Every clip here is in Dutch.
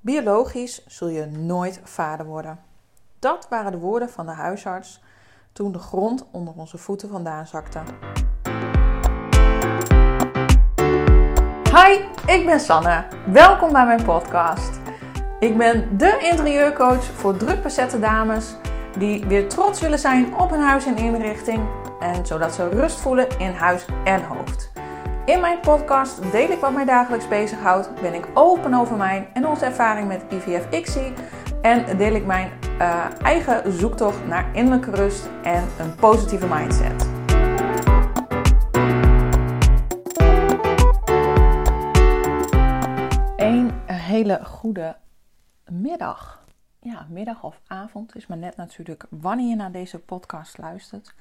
Biologisch zul je nooit vader worden. Dat waren de woorden van de huisarts toen de grond onder onze voeten vandaan zakte. Hi, ik ben Sanne. Welkom bij mijn podcast. Ik ben de interieurcoach voor druk dames die weer trots willen zijn op hun huis en inrichting en zodat ze rust voelen in huis en hoofd. In mijn podcast deel ik wat mij dagelijks bezighoudt, ben ik open over mijn en onze ervaring met IVF-ICSI en deel ik mijn uh, eigen zoektocht naar innerlijke rust en een positieve mindset. Een hele goede middag. Ja, middag of avond is maar net natuurlijk wanneer je naar deze podcast luistert.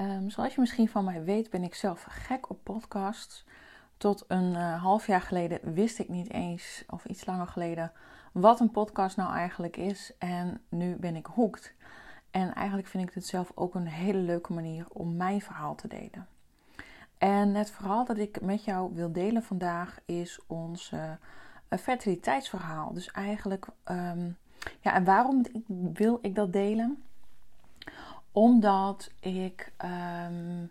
Um, zoals je misschien van mij weet, ben ik zelf gek op podcasts. Tot een uh, half jaar geleden wist ik niet eens, of iets langer geleden, wat een podcast nou eigenlijk is. En nu ben ik hooked. En eigenlijk vind ik dit zelf ook een hele leuke manier om mijn verhaal te delen. En het verhaal dat ik met jou wil delen vandaag is ons uh, fertiliteitsverhaal. Dus eigenlijk, um, ja, en waarom wil ik dat delen? Omdat ik um,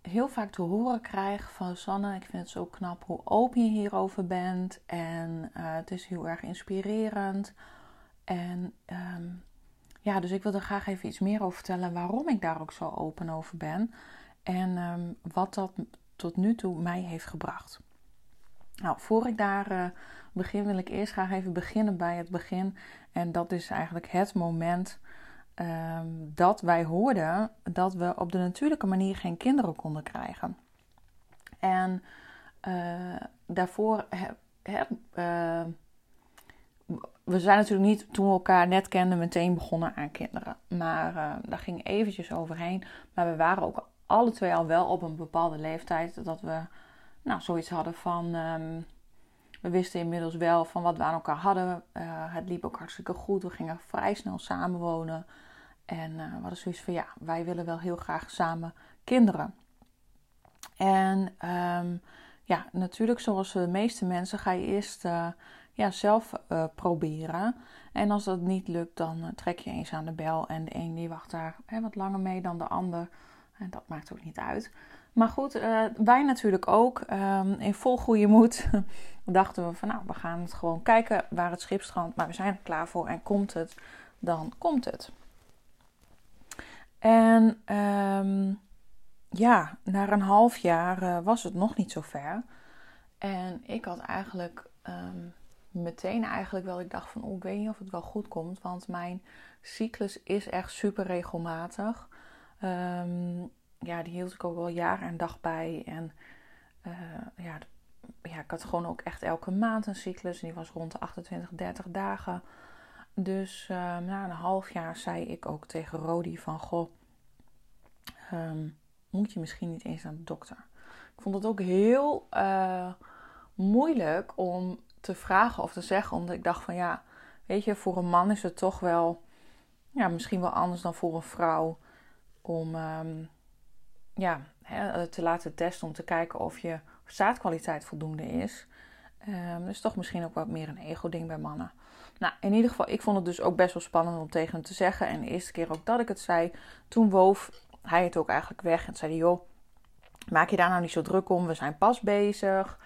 heel vaak te horen krijg van Sanne, ik vind het zo knap hoe open je hierover bent. En uh, het is heel erg inspirerend. En um, ja, dus ik wil er graag even iets meer over vertellen waarom ik daar ook zo open over ben. En um, wat dat tot nu toe mij heeft gebracht. Nou, voor ik daar uh, begin, wil ik eerst graag even beginnen bij het begin. En dat is eigenlijk het moment um, dat wij hoorden dat we op de natuurlijke manier geen kinderen konden krijgen. En uh, daarvoor uh, we zijn natuurlijk niet toen we elkaar net kenden meteen begonnen aan kinderen. Maar uh, daar ging eventjes overheen. Maar we waren ook alle twee al wel op een bepaalde leeftijd dat we nou, zoiets hadden van. Um, we wisten inmiddels wel van wat we aan elkaar hadden. Het liep ook hartstikke goed. We gingen vrij snel samenwonen. En uh, we zoiets van ja, wij willen wel heel graag samen kinderen. En um, ja, natuurlijk, zoals de meeste mensen, ga je eerst uh, ja, zelf uh, proberen. En als dat niet lukt, dan trek je eens aan de bel. En de een die wacht daar hè, wat langer mee dan de ander. En dat maakt ook niet uit. Maar goed, wij natuurlijk ook. Um, in vol goede moed dachten we van nou, we gaan het gewoon kijken waar het schip strandt. Maar we zijn er klaar voor en komt het, dan komt het. En um, ja, na een half jaar uh, was het nog niet zo ver. En ik had eigenlijk um, meteen eigenlijk wel, ik dacht van, oh, weet niet of het wel goed komt. Want mijn cyclus is echt super regelmatig. Um, ja, die hield ik ook wel jaar en dag bij. En uh, ja, ja, ik had gewoon ook echt elke maand een cyclus. En die was rond de 28, 30 dagen. Dus uh, na een half jaar zei ik ook tegen Rodi van... Goh, um, moet je misschien niet eens naar de dokter? Ik vond het ook heel uh, moeilijk om te vragen of te zeggen. Omdat ik dacht van ja, weet je, voor een man is het toch wel... Ja, misschien wel anders dan voor een vrouw. Om um, ja, hè, te laten testen om te kijken of je zaadkwaliteit voldoende is. Um, dus toch misschien ook wat meer een ego-ding bij mannen. Nou, in ieder geval, ik vond het dus ook best wel spannend om tegen hem te zeggen. En de eerste keer ook dat ik het zei, toen woof hij het ook eigenlijk weg. En zei joh, maak je daar nou niet zo druk om. We zijn pas bezig.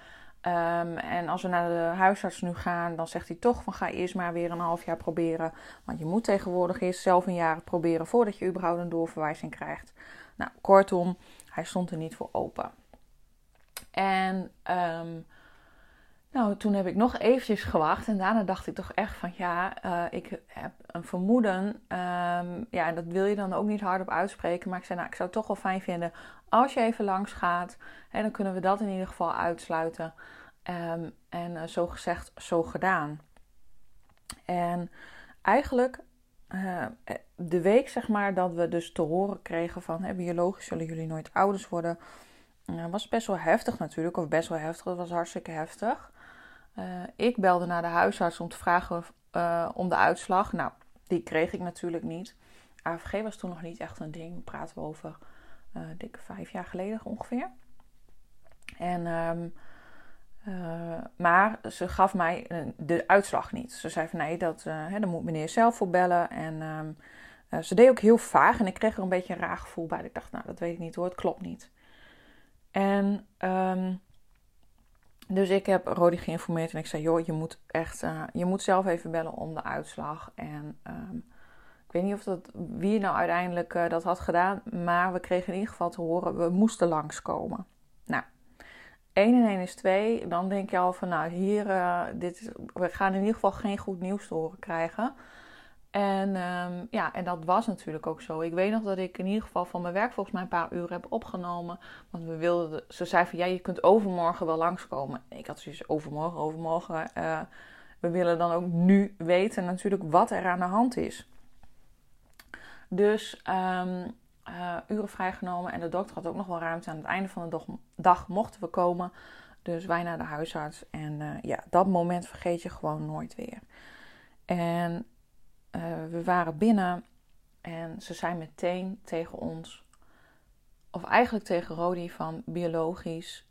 Um, en als we naar de huisarts nu gaan, dan zegt hij toch van ga eerst maar weer een half jaar proberen. Want je moet tegenwoordig eerst zelf een jaar proberen voordat je überhaupt een doorverwijzing krijgt. Nou, kortom, hij stond er niet voor open. En um, nou, toen heb ik nog eventjes gewacht en daarna dacht ik toch echt van ja, uh, ik heb een vermoeden. Um, ja, en dat wil je dan ook niet hardop uitspreken. Maar ik zei, nou, ik zou het toch wel fijn vinden als je even langs gaat. En dan kunnen we dat in ieder geval uitsluiten. Um, en uh, zo gezegd, zo gedaan. En eigenlijk uh, de week zeg maar dat we dus te horen kregen van hè, biologisch zullen jullie nooit ouders worden. was best wel heftig natuurlijk, of best wel heftig, dat was hartstikke heftig. Uh, ik belde naar de huisarts om te vragen uh, om de uitslag. Nou, die kreeg ik natuurlijk niet. AVG was toen nog niet echt een ding. Praten we over uh, dikke vijf jaar geleden ongeveer. En um, maar ze gaf mij de uitslag niet. Ze zei van nee, dat, hè, daar moet meneer zelf voor bellen. En ehm, ze deed ook heel vaag en ik kreeg er een beetje een raar gevoel bij. Ik dacht, nou dat weet ik niet hoor, het klopt niet. En ehm, dus ik heb Rodi geïnformeerd en ik zei: Joh, je moet echt, uh, je moet zelf even bellen om de uitslag. En um, ik weet niet of dat, wie nou uiteindelijk uh, dat had gedaan, maar we kregen in ieder geval te horen: we moesten langskomen. Nou, 1 en 1 is 2. Dan denk je al van: Nou, hier, uh, dit, we gaan in ieder geval geen goed nieuws te horen krijgen. En um, ja, en dat was natuurlijk ook zo. Ik weet nog dat ik in ieder geval van mijn werk volgens mij een paar uur heb opgenomen. Want we wilden, ze zei van ja, je kunt overmorgen wel langskomen. Ik had zoiets overmorgen, overmorgen. Uh, we willen dan ook nu weten natuurlijk wat er aan de hand is. Dus um, uh, uren vrijgenomen en de dokter had ook nog wel ruimte. Aan het einde van de dag, mochten we komen. Dus wij naar de huisarts. En uh, ja, dat moment vergeet je gewoon nooit weer. En uh, we waren binnen en ze zei meteen tegen ons, of eigenlijk tegen Rodi van biologisch,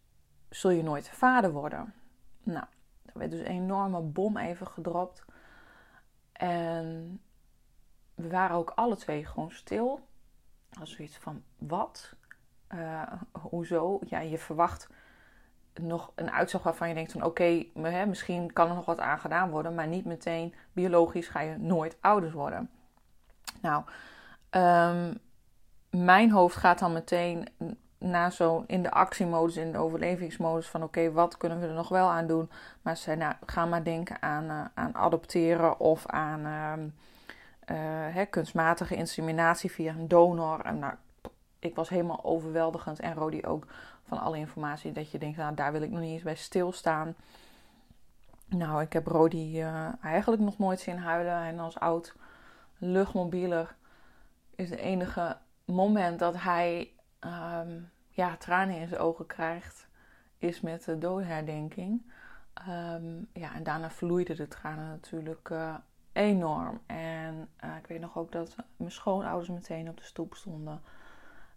zul je nooit vader worden. Nou, er werd dus een enorme bom even gedropt. En we waren ook alle twee gewoon stil. Als zoiets van, wat? Uh, hoezo? Ja, je verwacht nog een uitslag waarvan je denkt van oké, misschien kan er nog wat aan gedaan worden, maar niet meteen biologisch ga je nooit ouders worden. Nou, um, mijn hoofd gaat dan meteen na zo in de actiemodus, in de overlevingsmodus van oké, wat kunnen we er nog wel aan doen? Maar ze nou, ga maar denken aan, uh, aan adopteren of aan uh, uh, kunstmatige inseminatie via een donor. En nou, ik was helemaal overweldigend en Rodi ook van alle informatie. Dat je denkt, nou daar wil ik nog niet eens bij stilstaan. Nou, ik heb Rodi uh, eigenlijk nog nooit zien huilen. En als oud luchtmobieler is het enige moment dat hij um, ja, tranen in zijn ogen krijgt, is met de doodherdenking. Um, ja, en daarna vloeiden de tranen natuurlijk uh, enorm. En uh, ik weet nog ook dat mijn schoonouders meteen op de stoep stonden.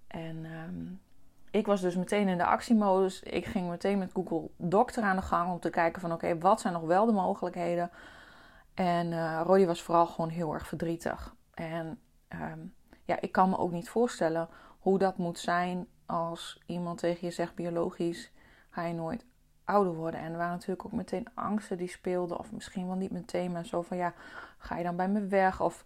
En um, ik was dus meteen in de actiemodus. Ik ging meteen met Google Doctor aan de gang om te kijken van oké, wat zijn nog wel de mogelijkheden? En uh, Roddy was vooral gewoon heel erg verdrietig. En um, ja, ik kan me ook niet voorstellen hoe dat moet zijn als iemand tegen je zegt biologisch ga je nooit ouder worden. En er waren natuurlijk ook meteen angsten die speelden. Of misschien wel niet meteen, maar zo van ja, ga je dan bij me weg? Of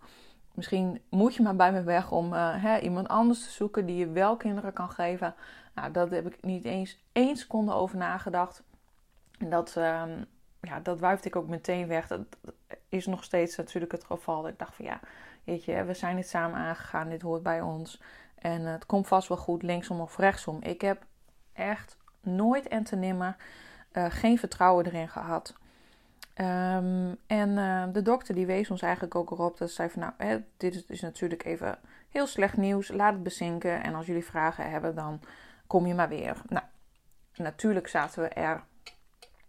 misschien moet je maar bij me weg om uh, hè, iemand anders te zoeken die je wel kinderen kan geven. Nou, dat heb ik niet eens één seconde over nagedacht. Dat, um, ja, dat wuifde ik ook meteen weg. Dat is nog steeds natuurlijk het geval. Ik dacht van ja, weet je, we zijn dit samen aangegaan. Dit hoort bij ons. En het komt vast wel goed linksom of rechtsom. Ik heb echt nooit en te nimmer uh, geen vertrouwen erin gehad. Um, en uh, de dokter die wees ons eigenlijk ook erop dat ze zei van nou, hè, dit is, natuurlijk even heel slecht nieuws. Laat het bezinken en als jullie vragen hebben dan kom je maar weer. Nou, natuurlijk zaten we er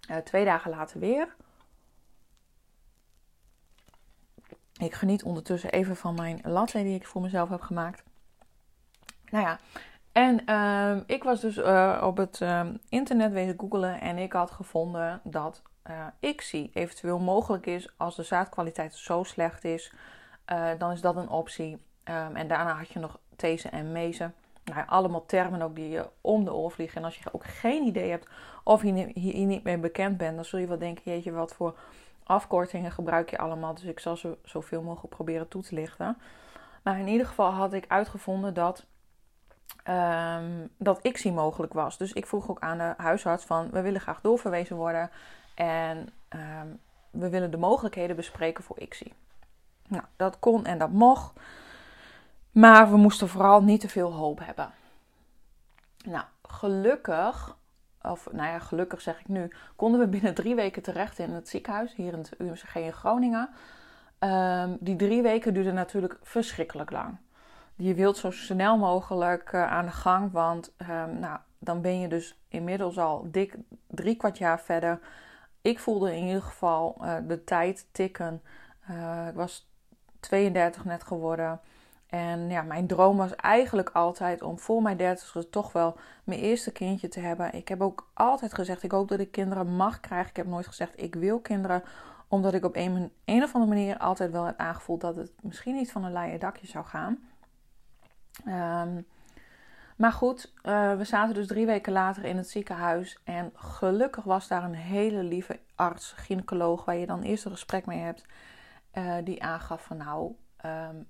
uh, twee dagen later weer. Ik geniet ondertussen even van mijn latte die ik voor mezelf heb gemaakt. Nou ja, en uh, ik was dus uh, op het uh, internet wezen googelen en ik had gevonden dat uh, ICSI eventueel mogelijk is als de zaadkwaliteit zo slecht is. dan is dat een optie. Um, en daarna had je nog deze en mezen nou, allemaal termen ook die je om de oor vliegen. En als je ook geen idee hebt of je hier niet mee bekend bent, dan zul je wel denken: jeetje, wat voor afkortingen gebruik je allemaal? Dus ik zal ze zoveel mogelijk proberen toe te lichten. Maar in ieder geval had ik uitgevonden dat, um, dat ICSI mogelijk was. Dus ik vroeg ook aan de huisarts van, we willen graag doorverwezen worden. En um, we willen de mogelijkheden bespreken voor ICSI. Nou, dat kon en dat mocht. Maar we moesten vooral niet te veel hoop hebben. Nou, gelukkig, of nou ja, gelukkig zeg ik nu, konden we binnen drie weken terecht in het ziekenhuis, hier in het UMCG in Groningen. Um, die drie weken duurden natuurlijk verschrikkelijk lang. Je wilt zo snel mogelijk uh, aan de gang, want um, nou, dan ben je dus inmiddels al dik drie kwart jaar verder. Ik voelde in ieder geval uh, de tijd tikken. Uh, ik was 32 net geworden. En ja, mijn droom was eigenlijk altijd om voor mijn dertigste toch wel mijn eerste kindje te hebben. Ik heb ook altijd gezegd, ik hoop dat ik kinderen mag krijgen. Ik heb nooit gezegd, ik wil kinderen. Omdat ik op een, een of andere manier altijd wel heb aangevoeld dat het misschien niet van een leien dakje zou gaan. Ehm, maar goed, uh, we zaten dus drie weken later in het ziekenhuis. En gelukkig was daar een hele lieve arts, gynaecoloog, waar je dan eerst een gesprek mee hebt. Uh, die aangaf van nou, um,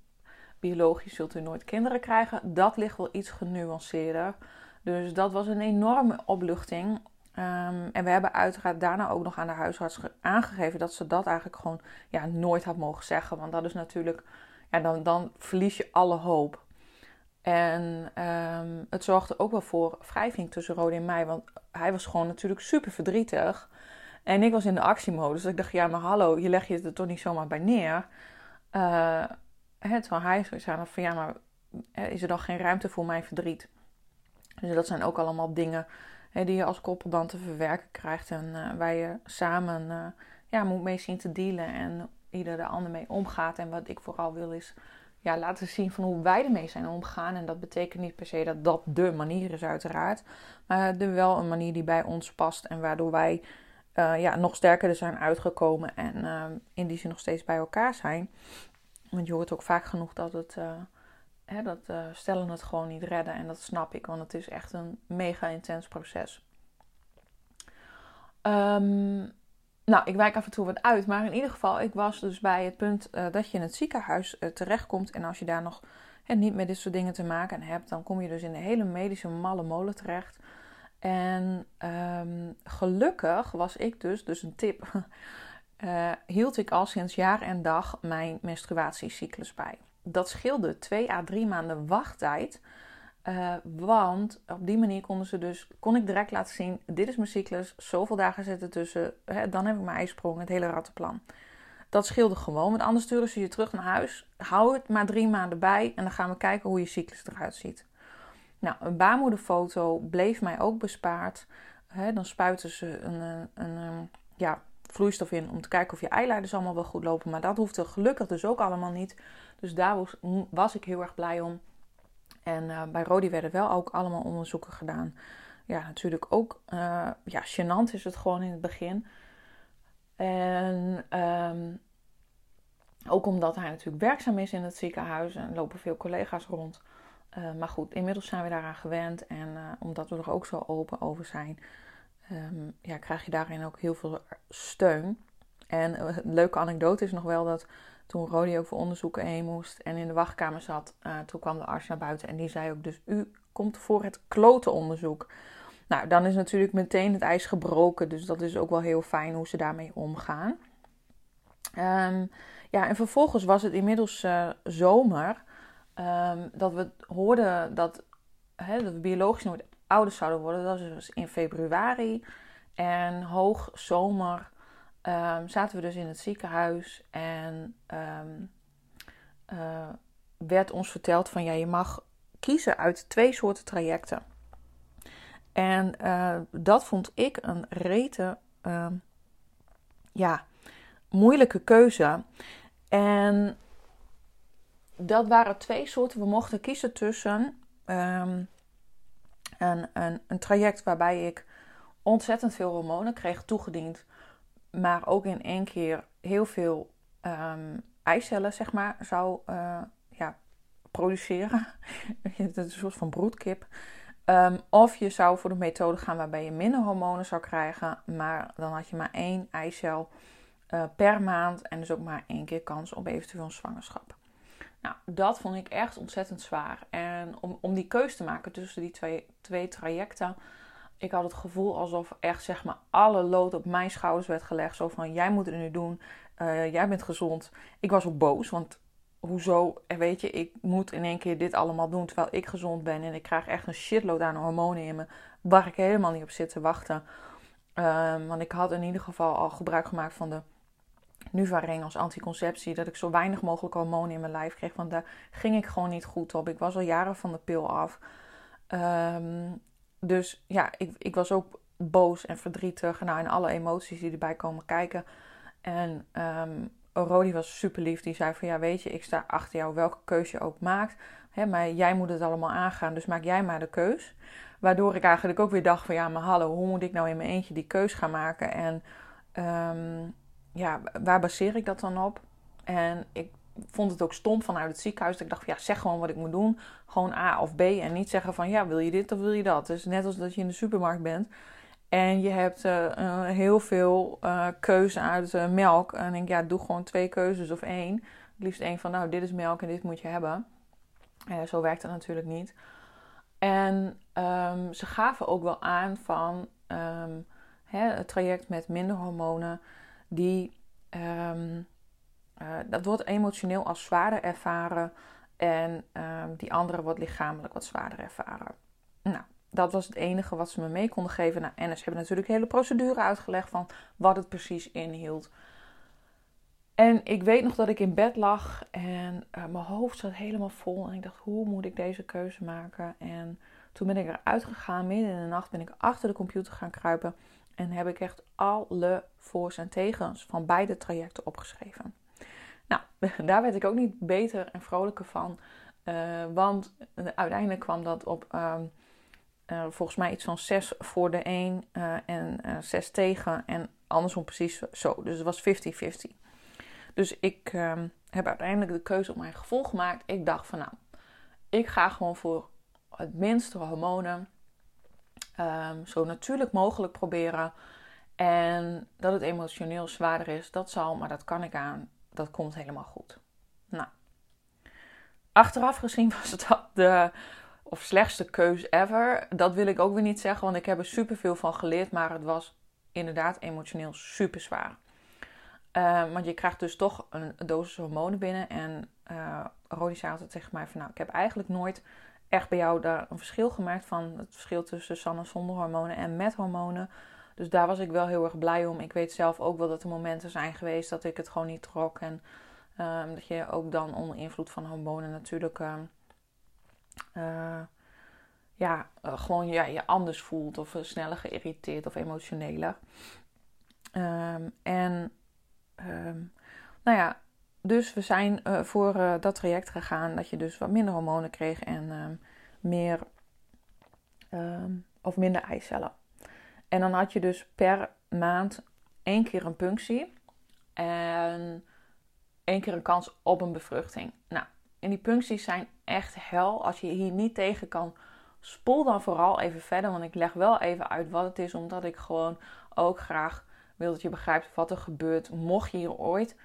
biologisch zult u nooit kinderen krijgen. Dat ligt wel iets genuanceerder. Dus dat was een enorme opluchting. Um, en we hebben uiteraard daarna ook nog aan de huisarts aangegeven dat ze dat eigenlijk gewoon ja, nooit had mogen zeggen. Want dat is natuurlijk, ja, dan, dan verlies je alle hoop. En um, het zorgde ook wel voor wrijving tussen Rode en mij. Want hij was gewoon natuurlijk super verdrietig. En ik was in de actiemodus. Dus ik dacht, ja, maar hallo, je leg je er toch niet zomaar bij neer. Het terwijl hij zoiets van, ja, maar is er dan geen ruimte voor mijn verdriet? Dus dat zijn ook allemaal dingen die je als koppel dan te verwerken krijgt. En uh, waar je samen uh, ja, moet mee zien te dealen. En ieder de ander mee omgaat. En wat ik vooral wil is ja, laten zien van hoe wij ermee zijn omgegaan. En dat betekent niet per se dat dat de manier is, uiteraard. Maar er wel een manier die bij ons past. En waardoor wij uh, ja, nog sterker er zijn uitgekomen. En uh, in die zin nog steeds bij elkaar zijn. Want je hoort ook vaak genoeg dat het. Uh, hè, dat stellen het gewoon niet redden. En dat snap ik, want het is echt een mega intens proces. Um, nou, ik wijk af en toe wat uit. Maar in ieder geval, ik was dus bij het punt uh, dat je in het ziekenhuis uh, terechtkomt. En als je daar nog niet met dit soort dingen te maken hebt, dan kom je dus in de hele medische malle molen terecht. En um, gelukkig was ik dus, dus een tip, uh, hield ik al sinds jaar en dag mijn menstruatiecyclus bij. Dat scheelde twee à drie maanden wachttijd uh, want op die manier konden ze dus, kon ik direct laten zien: dit is mijn cyclus, zoveel dagen zitten tussen, hè, dan heb ik mijn ijsprong, het hele rattenplan. Dat scheelde gewoon, want anders sturen ze je terug naar huis. Hou het maar drie maanden bij en dan gaan we kijken hoe je cyclus eruit ziet. Nou, een baarmoederfoto bleef mij ook bespaard. Hè, dan spuiten ze een, een, een, ja, vloeistof in om te kijken of je eileiders allemaal wel goed lopen. Maar dat hoefde gelukkig dus ook allemaal niet. Dus daar was, was ik heel erg blij om. En uh, bij Rodi werden wel ook allemaal onderzoeken gedaan. Ja, natuurlijk ook, uh, ja, gênant is het gewoon in het begin. En um, ook omdat hij natuurlijk werkzaam is in het ziekenhuis en lopen veel collega's rond. Uh, maar goed, inmiddels zijn we daaraan gewend. En omdat we er ook zo open over zijn, um, ja, krijg je daarin ook heel veel steun. En een leuke anekdote is nog wel dat toen Rodi ook voor onderzoeken heen moest en in de wachtkamer zat, uh, toen kwam de arts naar buiten en die zei ook: Dus u komt voor het klotenonderzoek. Nou, dan is natuurlijk meteen het ijs gebroken, dus dat is ook wel heel fijn hoe ze daarmee omgaan. Um, ja, en vervolgens was het inmiddels uh, zomer um, dat we hoorden dat, hè, dat we biologisch nooit ouders zouden worden. Dat was dus in februari. En hoog zomer um, zaten we dus in het ziekenhuis en um, uh, werd ons verteld van ja, je mag kiezen uit twee soorten trajecten. En uh, dat vond ik een rete, uh, ja, moeilijke keuze. En dat waren twee soorten. We mochten kiezen tussen een, een, een traject waarbij ik ontzettend veel hormonen kreeg toegediend maar ook in één keer heel veel um, eicellen, zeg maar, zou uh, ja, produceren. Het is een soort van broedkip. Um, of je zou voor de methode gaan waarbij je minder hormonen zou krijgen, maar dan had je maar één eicel uh, per maand en dus ook maar één keer kans op eventueel zwangerschap. Nou, dat vond ik echt ontzettend zwaar. En om, om die keus te maken tussen die twee, twee trajecten, ik had het gevoel alsof echt zeg maar alle lood op mijn schouders werd gelegd. Zo van, jij moet het nu doen. Uh, jij bent gezond. Ik was ook boos, want hoezo, eh, weet je, ik moet in één keer dit allemaal doen terwijl ik gezond ben. En ik krijg echt een shitload aan hormonen in me, waar ik helemaal niet op zit te wachten. Um, want ik had in ieder geval al gebruik gemaakt van de Nuvaring als anticonceptie. Dat ik zo weinig mogelijk hormonen in mijn lijf kreeg. Want daar ging ik gewoon niet goed op. Ik was al jaren van de pil af. Um, dus ja, ik, ik was ook boos en verdrietig. Nou, en alle emoties die erbij komen kijken. En um, Rodi was super lief. Die zei van ja, weet je, ik sta achter jou welke keuze je ook maakt. Hè, maar jij moet het allemaal aangaan, dus maak jij maar de keus. Waardoor ik eigenlijk ook weer dacht van ja, maar hallo, hoe moet ik nou in mijn eentje die keus gaan maken? En ehm, ja, waar baseer ik dat dan op? En ik vond het ook stom vanuit het ziekenhuis. Dat ik dacht van ja, zeg gewoon wat ik moet doen. Gewoon A of B. En niet zeggen van ja, wil je dit of wil je dat? Dus net als dat je in de supermarkt bent. En je hebt uh, heel veel uh, keuze uit melk. En ik denk, ja, doe gewoon twee keuzes of één. Het liefst één van, nou, dit is melk en dit moet je hebben. zo werkt het natuurlijk niet. En um, ze gaven ook wel aan van um, hè, het traject met minder hormonen, die, um, dat wordt emotioneel als zwaarder ervaren. En die andere wordt lichamelijk wat zwaarder ervaren. Nou, dat was het enige wat ze me mee konden geven. Nou, en ze hebben natuurlijk de hele procedure uitgelegd van wat het precies inhield. En ik weet nog dat ik in bed lag en uh, mijn hoofd zat helemaal vol. En ik dacht, hoe moet ik deze keuze maken? En toen ben ik eruit gegaan, midden in de nacht ben ik achter de computer gaan kruipen. En heb ik echt alle voor's en tegens van beide trajecten opgeschreven. Nou, daar werd ik ook niet beter en vrolijker van. Uh, want uiteindelijk kwam dat op um, uh, volgens mij iets van 6 voor de 1 uh, en 6 tegen. En andersom precies zo. Dus het was 50-50. Dus ik um, heb uiteindelijk de keuze op mijn gevoel gemaakt. Ik dacht van nou, ik ga gewoon voor het minste hormonen. Um, zo natuurlijk mogelijk proberen. En dat het emotioneel zwaarder is, dat zal, maar dat kan ik aan. Dat komt helemaal goed. Nou, achteraf gezien was het de of slechtste keus ever. Dat wil ik ook weer niet zeggen, want ik heb er superveel van geleerd. Maar het was inderdaad emotioneel super zwaar. Uh, want je krijgt dus toch een, dosis hormonen binnen. En uh, Rodi zei altijd tegen mij van... Nou, ik heb eigenlijk nooit echt bij jou daar een verschil gemerkt... van het verschil tussen Sanne zonder hormonen en met hormonen. Dus daar was ik wel heel erg blij om. Ik weet zelf ook wel dat er momenten zijn geweest dat ik het gewoon niet trok. En uh, dat je ook dan onder invloed van hormonen natuurlijk... Uh, uh, ja, uh, gewoon ja, je anders voelt of sneller geïrriteerd of emotioneler. Um, en nou ja, dus we zijn voor dat traject gegaan dat je dus wat minder hormonen kreeg en meer of minder eicellen. En dan had je dus per maand één keer een punctie en één keer een kans op een bevruchting. Nou, en die puncties zijn echt hel. Als je hier niet tegen kan, spoel dan vooral even verder. Want ik leg wel even uit wat het is, omdat ik gewoon ook graag wil dat je begrijpt wat er gebeurt. Mocht je hier ooit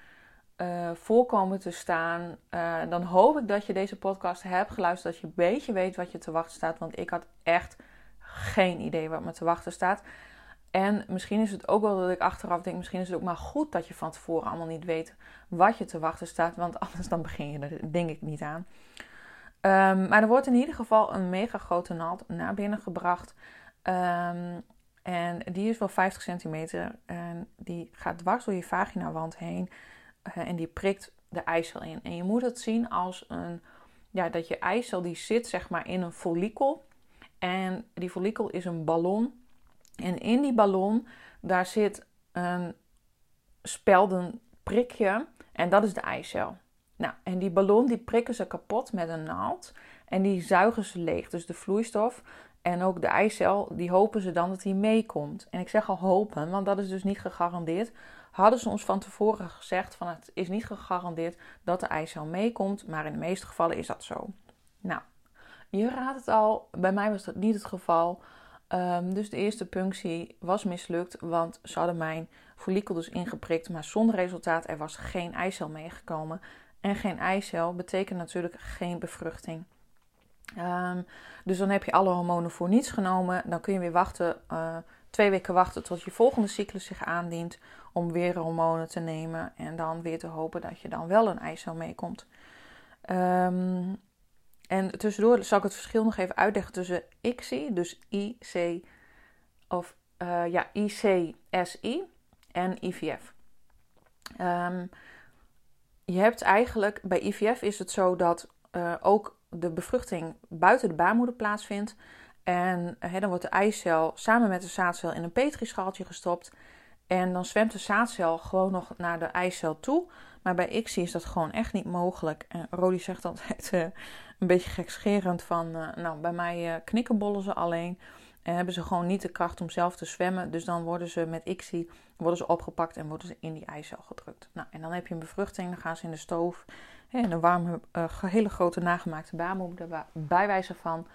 uh, voorkomen te staan, uh, dan hoop ik dat je deze podcast hebt geluisterd. Dat je een beetje weet wat je te wachten staat. Want ik had echt geen idee wat me te wachten staat. En misschien is het ook wel dat ik achteraf denk, misschien is het ook maar goed dat je van tevoren allemaal niet weet wat je te wachten staat. Want anders dan begin je er denk ik niet aan. Um, maar er wordt in ieder geval een mega grote naald naar binnen gebracht. Um, en die is wel 50 centimeter. En die gaat dwars door je vaginawand heen. Uh, en die prikt de eicel in. En je moet het zien als een... Ja, dat je eicel die zit zeg maar in een follikel. En die follikel is een ballon en in die ballon, daar zit een spelden prikje en dat is de eicel. Nou, en die ballon die prikken ze kapot met een naald en die zuigen ze leeg. Dus de vloeistof en ook de eicel, die hopen ze dan dat die meekomt. En ik zeg al hopen, want dat is dus niet gegarandeerd. Hadden ze ons van tevoren gezegd van het is niet gegarandeerd dat de eicel meekomt, maar in de meeste gevallen is dat zo. Nou, je raadt het al, bij mij was dat niet het geval. Um, dus de eerste punctie was mislukt, want ze hadden mijn follikel dus ingeprikt, maar zonder resultaat. Er was geen eicel meegekomen. En geen eicel betekent natuurlijk geen bevruchting. Um, dus dan heb je alle hormonen voor niets genomen. Dan kun je weer wachten, uh, twee weken wachten tot je volgende cyclus zich aandient. Om weer hormonen te nemen. En dan weer te hopen dat je dan wel een eicel meekomt. Um, en tussendoor zal ik het verschil nog even uitleggen tussen ICSI, dus IC of uh, ja, ICSI en IVF. Ehm, je hebt eigenlijk bij IVF is het zo dat uh, ook de bevruchting buiten de baarmoeder plaatsvindt. En uh, dan wordt de eicel samen met de zaadcel in een petrischaaltje gestopt. En dan zwemt de zaadcel gewoon nog naar de eicel toe. Maar bij ICSI is dat gewoon echt niet mogelijk. En Rodi zegt altijd een beetje gekscherend van... Uh, nou, bij mij uh, knikkenbollen ze alleen. En hebben ze gewoon niet de kracht om zelf te zwemmen. Dus dan worden ze met ICSI worden ze opgepakt en worden ze in die eicel gedrukt. Nou, en dan heb je een bevruchting. Dan gaan ze in de stoof. En een warme, hele grote nagemaakte baarmoeder bij wijze van.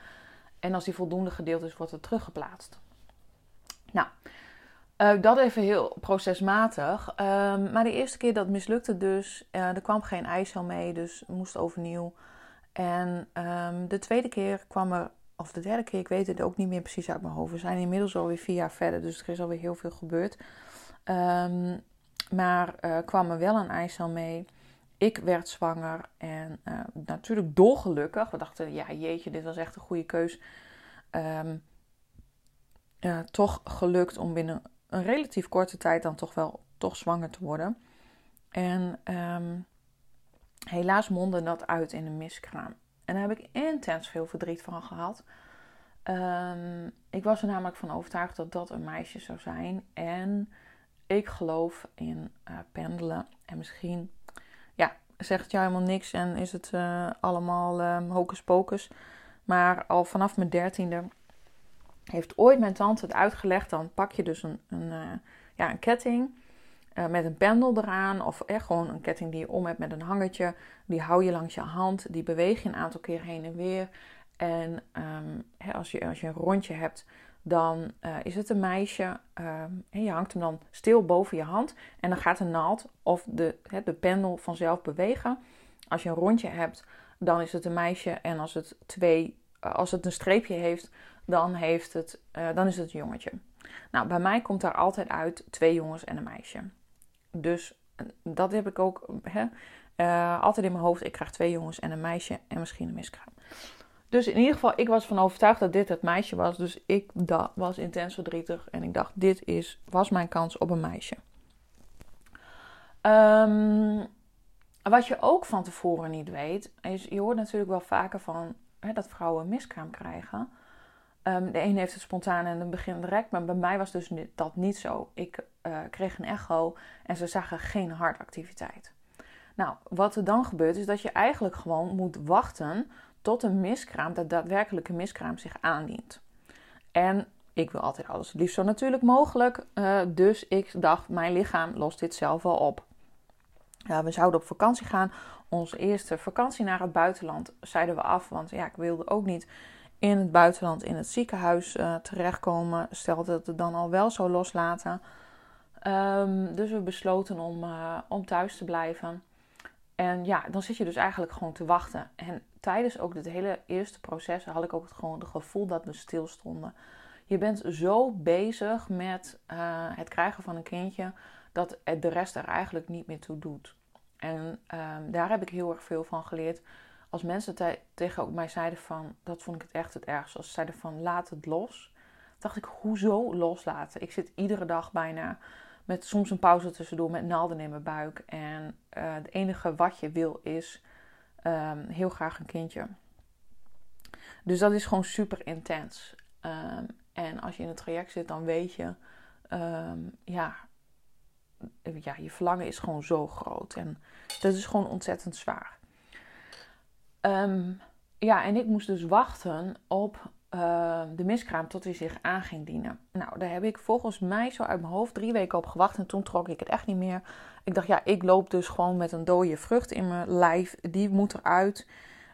En als die voldoende gedeeld is, wordt het teruggeplaatst. Nou... Dat even heel procesmatig. Um, maar de eerste keer dat mislukte dus. Er kwam geen eicel mee, dus moest overnieuw. En um, de tweede keer kwam er, of de derde keer, ik weet het ook niet meer precies uit mijn hoofd. We zijn inmiddels alweer vier jaar verder, dus er is alweer heel veel gebeurd. Um, maar uh, kwam er wel een eicel mee. Ik werd zwanger en natuurlijk dolgelukkig. We dachten, ja jeetje, dit was echt een goede keus. toch gelukt om binnen een relatief korte tijd dan toch wel toch zwanger te worden. En um, helaas mondde dat uit in een miskraam. En daar heb ik intens veel verdriet van gehad. Um, ik was er namelijk van overtuigd dat dat een meisje zou zijn. En ik geloof in uh, pendelen. En misschien ja, zegt jou helemaal niks en is het uh, allemaal um, hocus pocus. Maar al vanaf mijn dertiende heeft ooit mijn tante het uitgelegd. Dan pak je dus een, een, uh, ja, een ketting uh, met een pendel eraan. Of echt gewoon een ketting die je om hebt met een hangertje. Die hou je langs je hand. Die beweeg je een aantal keer heen en weer. En hè, als, je, als je een rondje hebt, dan uh, is het een meisje. Um, en je hangt hem dan stil boven je hand. En dan gaat de naald of de, hè, de pendel vanzelf bewegen. Als je een rondje hebt, dan is het een meisje. En als het, twee, als het een streepje heeft, dan, heeft het, dan is het een jongetje. Nou, bij mij komt daar altijd uit twee jongens en een meisje. Dus eh, dat heb ik ook hè, uh, altijd in mijn hoofd. Ik krijg twee jongens en een meisje en misschien een miskraam. Dus in ieder geval, ik was van overtuigd dat dit het meisje was. Dus ik was intens verdrietig. En ik dacht, dit is, was mijn kans op een meisje. Um, wat je ook van tevoren niet weet, is je hoort natuurlijk wel vaker van hè, dat vrouwen een miskraam krijgen. Um, de een heeft het spontaan en het begint direct, maar bij mij was dus dat niet zo. Ik uh, kreeg een echo en ze zagen geen hartactiviteit. Nou, wat er dan gebeurt is dat je eigenlijk gewoon moet wachten tot een miskraam, dat daadwerkelijke miskraam zich aandient. En ik wil altijd alles liefst zo natuurlijk mogelijk, uh, dus ik dacht, mijn lichaam lost dit zelf wel op. We zouden op vakantie gaan. Onze eerste vakantie naar het buitenland zeiden we af, want ja, ik wilde ook niet in het buitenland in het ziekenhuis uh, terechtkomen. Stel dat het dan al wel zou loslaten. Um, dus we besloten om, uh, om thuis te blijven. En ja, dan zit je dus eigenlijk gewoon te wachten. En tijdens ook dit hele eerste proces had ik ook het, gewoon het gevoel dat we stilstonden. Je bent zo bezig met uh, het krijgen van een kindje dat de rest er eigenlijk niet meer toe doet. En um, daar heb ik heel erg veel van geleerd als mensen te tegen mij zeiden van, dat vond ik het echt het ergste, als ze zeiden van laat het los, dacht ik, hoezo loslaten? Ik zit iedere dag bijna met soms een pauze tussendoor met naalden in mijn buik. En uh, het enige wat je wil is um, heel graag een kindje. Dus dat is gewoon super intens. Um, en als je in het traject zit, dan weet je, um, ja, ja, je verlangen is gewoon zo groot. En dat is gewoon ontzettend zwaar. Ja, en ik moest dus wachten op uh, de miskraam tot hij zich aan ging dienen. Nou, daar heb ik volgens mij zo uit mijn hoofd drie weken op gewacht. En toen trok ik het echt niet meer. Ik dacht, ja, ik loop dus gewoon met een dode vrucht in mijn lijf. Die moet eruit.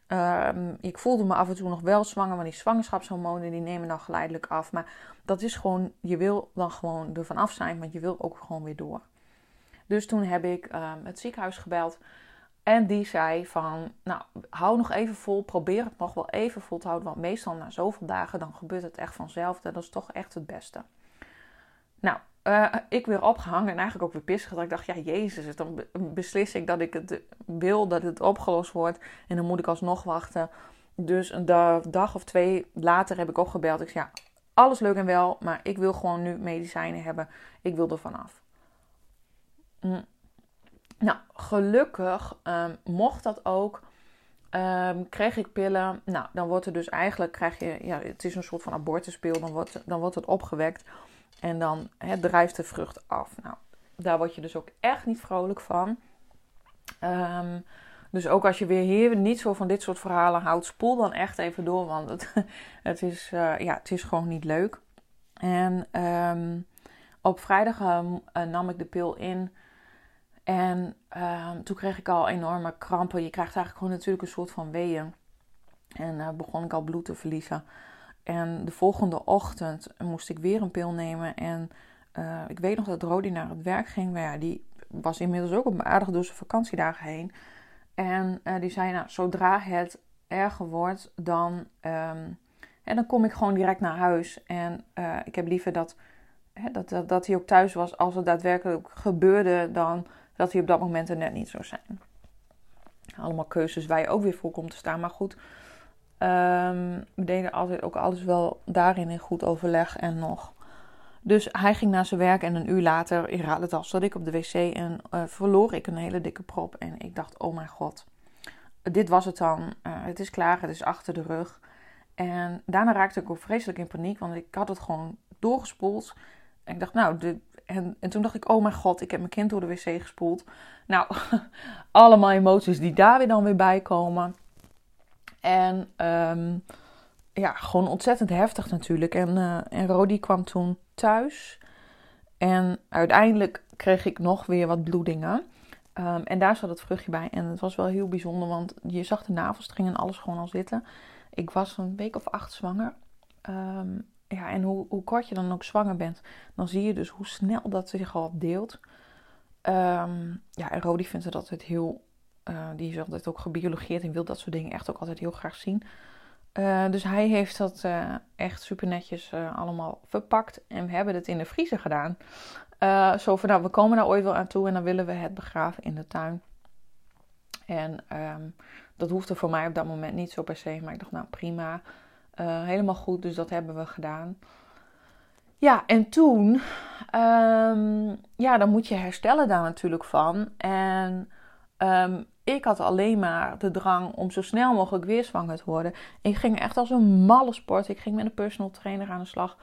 Um, ik voelde me af en toe nog wel zwanger, want die zwangerschapshormonen die nemen dan geleidelijk af. Maar dat is gewoon, je wil dan gewoon ervan af zijn, want je wil ook gewoon weer door. Dus toen heb ik um, het ziekenhuis gebeld. En die zei van, nou, hou nog even vol, probeer het nog wel even vol te houden. Want meestal na zoveel dagen, dan gebeurt het echt vanzelf. Dat is toch echt het beste. Nou, uh, ik weer opgehangen en eigenlijk ook weer pissig. Dat ik dacht, ja, jezus, dan beslis ik dat ik het wil, dat het opgelost wordt. En dan moet ik alsnog wachten. Dus een dag of twee later heb ik opgebeld. Ik zei, ja, alles leuk en wel, maar ik wil gewoon nu medicijnen hebben. Ik wil er vanaf. Mm. Nou, gelukkig um, mocht dat ook. Um, kreeg ik pillen. Nou, dan wordt er dus eigenlijk, krijg je, ja, het is een soort van abortuspil. Dan wordt, dan wordt het opgewekt. En dan hè, drijft de vrucht af. Nou, daar word je dus ook echt niet vrolijk van. Um, dus ook als je weer hier niet zo van dit soort verhalen houdt, spoel dan echt even door. Want het, het, is, uh, ja, het is gewoon niet leuk. En op vrijdag um, nam ik de pil in. En um, toen kreeg ik al enorme krampen. Je krijgt eigenlijk gewoon natuurlijk een soort van weeën. En uh, begon ik al bloed te verliezen. En de volgende ochtend moest ik weer een pil nemen. En uh, ik weet nog dat Rodi naar het werk ging. Maar ja, die was inmiddels ook op aardig door zijn vakantiedagen heen. En uh, die zei, nou, zodra het erger wordt, dan, en dan kom ik gewoon direct naar huis. En ik heb liever dat, hè, dat, dat, dat, hij ook thuis was als het daadwerkelijk gebeurde, dan dat hij op dat moment er net niet zou zijn. Allemaal keuzes waar je ook weer voor komt te staan. Maar goed, um, we deden altijd ook alles wel daarin in goed overleg en nog. Dus hij ging naar zijn werk en een uur later, in raad het al, zat ik op de wc en uh, verloor ik een hele dikke prop. En ik dacht, oh mijn god, dit was het dan. Uh, het is klaar, het is achter de rug. En daarna raakte ik ook vreselijk in paniek, want ik had het gewoon doorgespoeld. En ik dacht, nou, de, en, en toen dacht ik, oh mijn god, ik heb mijn kind door de wc gespoeld. Nou, allemaal emoties die daar weer dan weer bij komen. En um, ja, gewoon ontzettend heftig natuurlijk. En, uh, en Rodi kwam toen thuis. En uiteindelijk kreeg ik nog weer wat bloedingen. Um, en daar zat het vruchtje bij. En het was wel heel bijzonder, want je zag de navelstreng en alles gewoon al zitten. Ik was een week of acht zwanger. Um, ja, en hoe, hoe kort je dan ook zwanger bent, dan zie je dus hoe snel dat zich al deelt. Um, ja, en Rodi vindt het altijd heel. Uh, die is altijd ook gebiologeerd en wil dat soort dingen echt ook altijd heel graag zien. Uh, dus hij heeft dat uh, echt super netjes allemaal verpakt. En we hebben het in de vriezer gedaan. zo van, nou, we komen daar ooit wel aan toe en dan willen we het begraven in de tuin. En um, dat hoefde voor mij op dat moment niet zo per se. Maar ik dacht, nou prima. Helemaal goed, dus dat hebben we gedaan. Ja, en toen, um, ja, dan moet je herstellen daar natuurlijk van. En um, ik had alleen maar de drang om zo snel mogelijk weer zwanger te worden. Ik ging echt als een malle sport. Ik ging met een personal trainer aan de slag.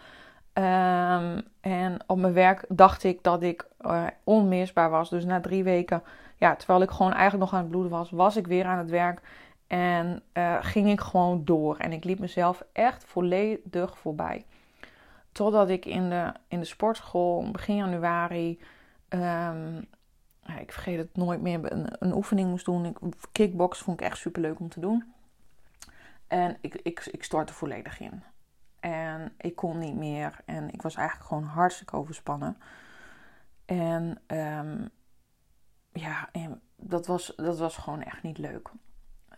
Um, en op mijn werk dacht ik dat ik uh, onmisbaar was. Dus na drie weken, ja, terwijl ik gewoon eigenlijk nog aan het bloeden was, was ik weer aan het werk. En uh, ging ik gewoon door. En ik liep mezelf echt volledig voorbij. Totdat ik in de, in de sportschool begin januari ja, ik vergeet het nooit meer, een, een oefening moest doen. Ik, kickbox vond ik echt super leuk om te doen. En ik, ik, ik stortte volledig in. En ik kon niet meer. En ik was eigenlijk gewoon hartstikke overspannen. En um, ja, dat, was, dat was gewoon echt niet leuk.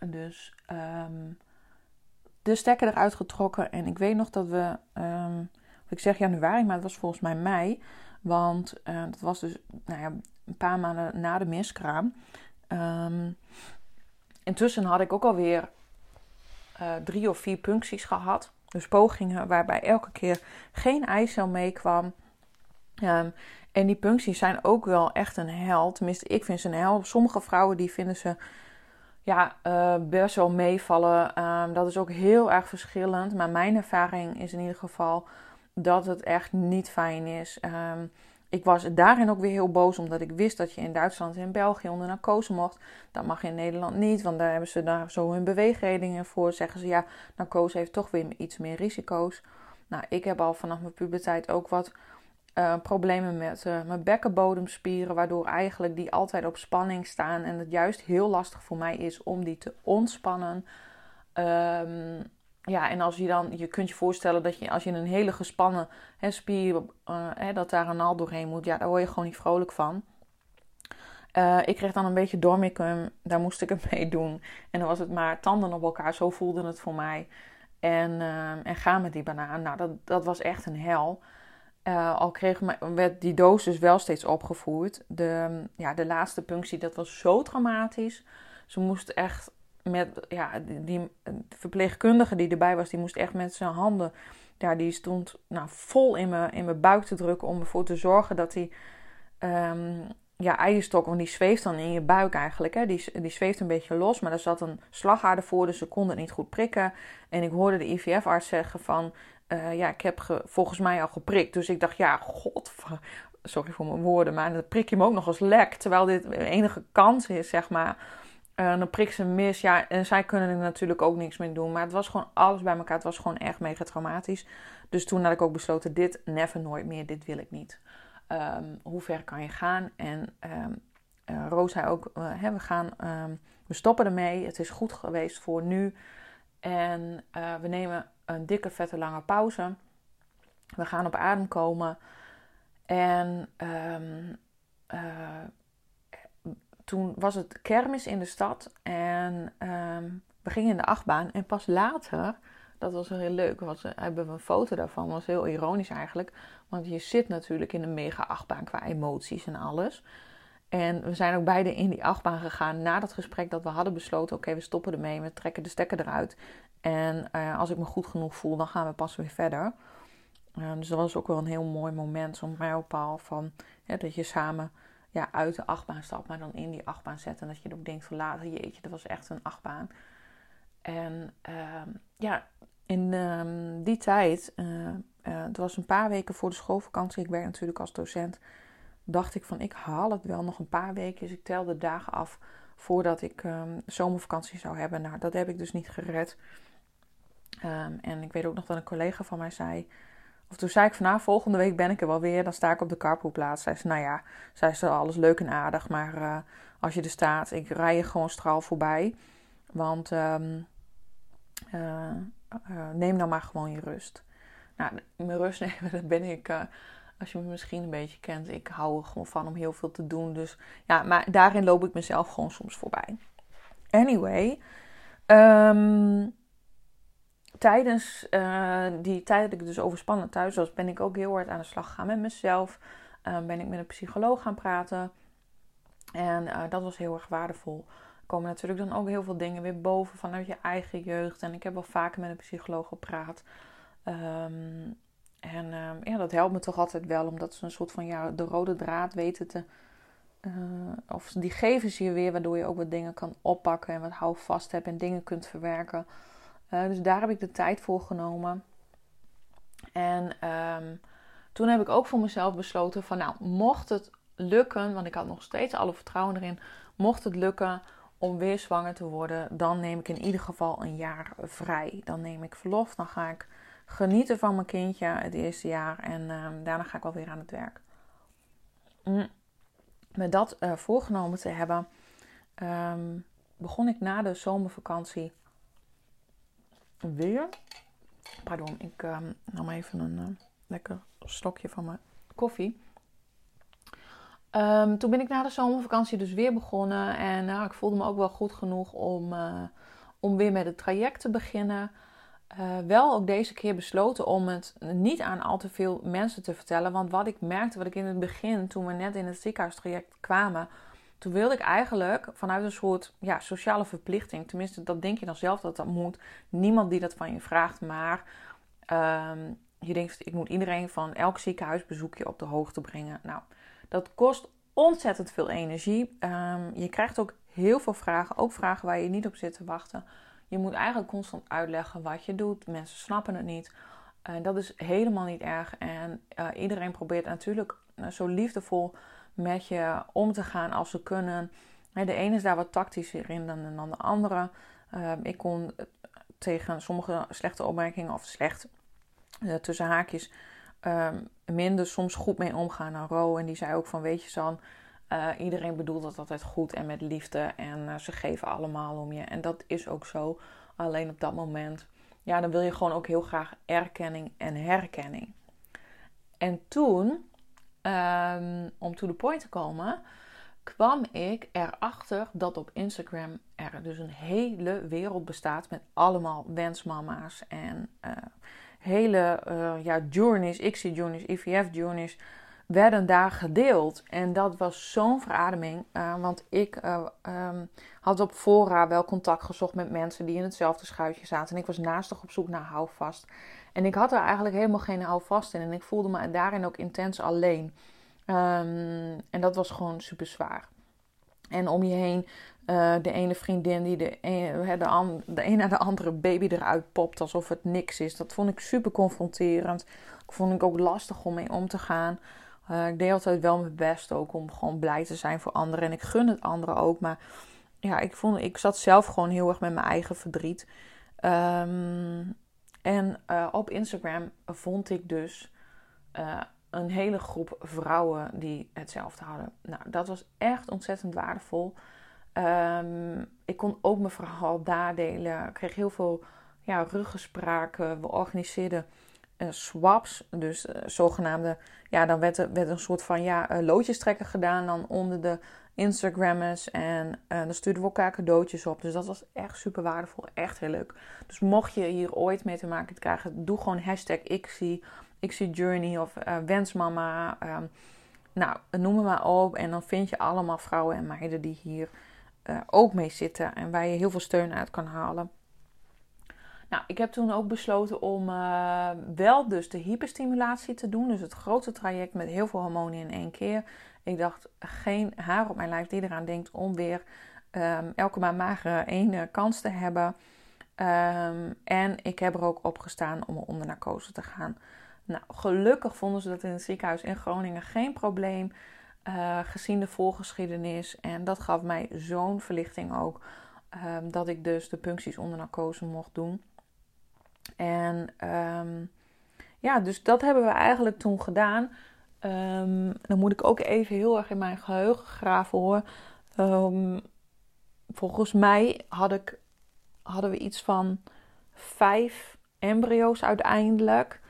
Dus um, de stekker eruit getrokken. En ik weet nog dat we, um, ik zeg januari, maar het was volgens mij mei. Want uh, dat was dus nou ja, een paar maanden na de miskraam. Um, intussen had ik ook alweer uh, drie of vier puncties gehad. Dus pogingen waarbij elke keer geen eicel meekwam. En die puncties zijn ook wel echt een hel. Tenminste, ik vind ze een hel. Sommige vrouwen die vinden ze ja, uh, best wel meevallen. Um, dat is ook heel erg verschillend. Maar mijn ervaring is in ieder geval dat het echt niet fijn is. Um, ik was daarin ook weer heel boos, omdat ik wist dat je in Duitsland en België onder narcose mocht. Dat mag je in Nederland niet, want daar hebben ze daar zo hun beweegredingen voor. Zeggen ze ja, narcose heeft toch weer iets meer risico's. Nou, ik heb al vanaf mijn puberteit ook wat uh, problemen met uh, mijn bekkenbodemspieren, waardoor eigenlijk die altijd op spanning staan en het juist heel lastig voor mij is om die te ontspannen. Um, ja, en als je dan, je kunt je voorstellen dat je als je een hele gespannen hè, spier, hè, dat daar een naald doorheen moet, ja, daar word je gewoon niet vrolijk van. Ik kreeg dan een beetje dormicum, daar moest ik het mee doen. En dan was het maar tanden op elkaar, zo voelde het voor mij. En, uh, en ga met die banaan, nou, dat, dat was echt een hel. Al kreeg werd die dosis wel steeds opgevoerd. De, ja, de laatste punctie, dat was zo traumatisch. Ze moest echt met, ja, die, verpleegkundige die erbij was, die moest echt met zijn handen, ja, die stond nou, vol in mijn, in mijn buik te drukken om ervoor te zorgen dat die, um, ja, eierstok, want die zweeft dan in je buik eigenlijk, hè, die, die zweeft een beetje los, maar er zat een slagader voor, dus ze konden het niet goed prikken. En ik hoorde de IVF-arts zeggen van, ja, ik heb volgens mij al geprikt. Dus ik dacht, ja, god, sorry voor mijn woorden, maar dan prik je hem ook nog als lek. Terwijl dit enige kans is, zeg maar. Uh, dan prik ze mis. Ja, en zij kunnen er natuurlijk ook niks mee doen. Maar het was gewoon alles bij elkaar. Het was gewoon echt mega traumatisch. Dus toen had ik ook besloten: dit never nooit meer. Dit wil ik niet. Um, hoe ver kan je gaan? En um, Roos zei ook: we gaan, um, we stoppen ermee. Het is goed geweest voor nu. En we nemen een dikke, vette, lange pauze. We gaan op adem komen. En toen was het kermis in de stad en ehm, we gingen in de achtbaan. En pas later, dat was heel leuk, was, hebben we een foto daarvan, was heel ironisch eigenlijk. Want je zit natuurlijk in een mega achtbaan qua emoties en alles. En we zijn ook beide in die achtbaan gegaan na dat gesprek dat we hadden besloten: oké, we stoppen ermee, we trekken de stekker eruit. En uh, als ik me goed genoeg voel, dan gaan we pas weer verder. Uh, dus dat was ook wel een heel mooi moment, zo'n mijlpaal van dat je samen ja, uit de achtbaan stapt, maar dan in die achtbaan zet. En dat je ook denkt van later, jeetje, dat was echt een achtbaan. En uh, ja, in uh, die tijd, uh, het was een paar weken voor de schoolvakantie, ik werk natuurlijk als docent, dacht ik van ik haal het wel nog een paar weken. Dus ik telde dagen af voordat ik um, zomervakantie zou hebben. Nou, dat heb ik dus niet gered. Um, en ik weet ook nog dat een collega van mij zei, of toen zei ik van nou, volgende week ben ik er wel weer. Dan sta ik op de carpoolplaats. Zij zei, nou ja, zij ze alles leuk en aardig. Maar uh, als je er staat, ik rij je gewoon straal voorbij. Want um, uh, uh, neem dan maar gewoon je rust. Nou, mijn rust nemen, dat ben ik... als je me misschien een beetje kent, ik hou er gewoon van om heel veel te doen. Dus ja, maar daarin loop ik mezelf gewoon soms voorbij. Anyway, um, tijdens uh, die tijd dat ik dus overspannen thuis was, ben ik ook heel hard aan de slag gegaan met mezelf. Uh, ben ik met een psycholoog gaan praten. En uh, dat was heel erg waardevol. Er komen natuurlijk dan ook heel veel dingen weer boven vanuit je eigen jeugd. En ik heb wel vaker met een psycholoog gepraat. Um, en um, ja, dat helpt me toch altijd wel, omdat ze een soort van ja, de rode draad weten te. of die geven ze je weer, waardoor je ook wat dingen kan oppakken en wat houvast hebt en dingen kunt verwerken. Uh, dus daar heb ik de tijd voor genomen. En um, toen heb ik ook voor mezelf besloten van nou, mocht het lukken, want ik had nog steeds alle vertrouwen erin, mocht het lukken om weer zwanger te worden, dan neem ik in ieder geval een jaar vrij. Dan neem ik verlof, dan ga ik genieten van mijn kindje het eerste jaar en um, daarna ga ik wel weer aan het werk. Mm. Met dat uh, voorgenomen te hebben, um, begon ik na de zomervakantie weer. Pardon, ik uh, nam even een uh, lekker stokje van mijn koffie. Toen ben ik na de zomervakantie dus weer begonnen. En nou, ik voelde me ook wel goed genoeg om, uh, om weer met het traject te beginnen. Uh, wel ook deze keer besloten om het niet aan al te veel mensen te vertellen. Want wat ik merkte, wat ik in het begin, toen we net in het ziekenhuistraject kwamen, toen wilde ik eigenlijk vanuit een soort ja, sociale verplichting, tenminste dat denk je dan zelf dat dat moet, niemand die dat van je vraagt, maar um, je denkt ik moet iedereen van elk ziekenhuisbezoekje op de hoogte brengen. Nou, dat kost ontzettend veel energie. Um, je krijgt ook heel veel vragen, ook vragen waar je niet op zit te wachten. Je moet eigenlijk constant uitleggen wat je doet. Mensen snappen het niet. Uh, dat is helemaal niet erg. En uh, iedereen probeert natuurlijk uh, zo liefdevol met je om te gaan als ze kunnen. De ene is daar wat tactischer in dan, de andere. Ehm, ik kon tegen sommige slechte opmerkingen of slecht tussen haakjes um, minder soms goed mee omgaan dan Ro. En die zei ook van weet je San, uh, iedereen bedoelt dat altijd goed en met liefde. En uh, ze geven allemaal om je. En dat is ook zo. Alleen op dat moment, ja, dan wil je gewoon ook heel graag erkenning en herkenning. En toen um, om to the point te komen, kwam ik erachter dat op Instagram er dus een hele wereld bestaat met allemaal wensmama's en uh, hele ja, journeys, ICSI-journeys, IVF-journeys werden daar gedeeld. En dat was zo'n verademing, uh, want ik um, had op fora wel contact gezocht met mensen die in hetzelfde schuitje zaten. En ik was naastig op zoek naar houvast. En ik had er eigenlijk helemaal geen houvast in. En ik voelde me daarin ook intens alleen. Um, en dat was gewoon super zwaar. En om je heen uh, de ene vriendin die de, een, de, de een naar de andere baby eruit popt alsof het niks is. Dat vond ik super confronterend. Ik vond ik ook lastig om mee om te gaan. Uh, ik deed altijd wel mijn best ook om gewoon blij te zijn voor anderen. En ik gun het anderen ook. Maar ja, ik, vond, ik zat zelf gewoon heel erg met mijn eigen verdriet. Um, en uh, op Instagram vond ik dus uh, een hele groep vrouwen die hetzelfde hadden. Nou, dat was echt ontzettend waardevol. Um, ik kon ook mijn verhaal daar delen. Ik kreeg heel veel ja, ruggespraken. We organiseerden swaps. Dus uh, zogenaamde, ja, dan werd er, werd een soort van ja, uh, loodjes trekken gedaan dan onder de Instagrammers. En dan stuurden we elkaar cadeautjes op. Dus dat was echt super waardevol. Echt heel leuk. Dus mocht je hier ooit mee te maken krijgen, doe gewoon hashtag ik journey of wensmama. Um, nou, noem het maar op. En dan vind je allemaal vrouwen en meiden die hier ook mee zitten. En waar je heel veel steun uit kan halen. Nou, ik heb toen ook besloten om uh, wel dus de hyperstimulatie te doen. Dus het grote traject met heel veel hormonen in één keer. Ik dacht, geen haar op mijn lijf die eraan denkt om weer um, elke maand magere één kans te hebben. Um, en ik heb er ook op gestaan om onder narcose te gaan. Nou, gelukkig vonden ze dat in het ziekenhuis in Groningen geen probleem. Uh, gezien de voorgeschiedenis. En dat gaf mij zo'n verlichting ook. Um, dat ik dus de puncties onder narcose mocht doen. En um, ja, dus dat hebben we eigenlijk toen gedaan. Um, dan moet ik ook even heel erg in mijn geheugen graven hoor. Um, volgens mij had ik, hadden we iets van vijf embryo's uiteindelijk.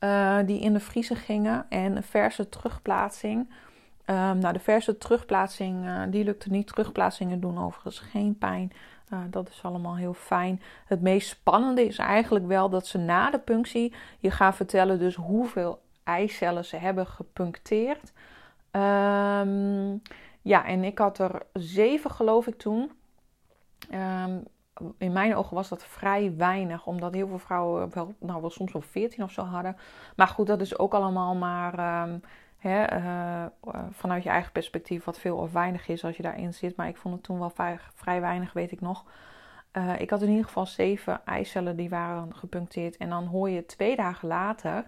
Uh, die in de vriezer gingen. En een verse terugplaatsing. nou, de verse terugplaatsing, uh, die lukte niet. Terugplaatsingen doen overigens geen pijn. Uh, dat is allemaal heel fijn. Het meest spannende is eigenlijk wel dat ze na de punctie je gaan vertellen dus hoeveel eicellen ze hebben gepuncteerd. Um, ja, en ik had er zeven geloof ik toen. Um, in mijn ogen was dat vrij weinig, omdat heel veel vrouwen wel, nou, wel soms wel veertien of zo hadden. Maar goed, dat is ook allemaal maar um, Hè, uh, vanuit je eigen perspectief wat veel of weinig is als je daarin zit. Maar ik vond het toen wel vrij, vrij weinig, weet ik nog. Uh, ik had in ieder geval zeven eicellen die waren gepuncteerd. En dan hoor je twee dagen later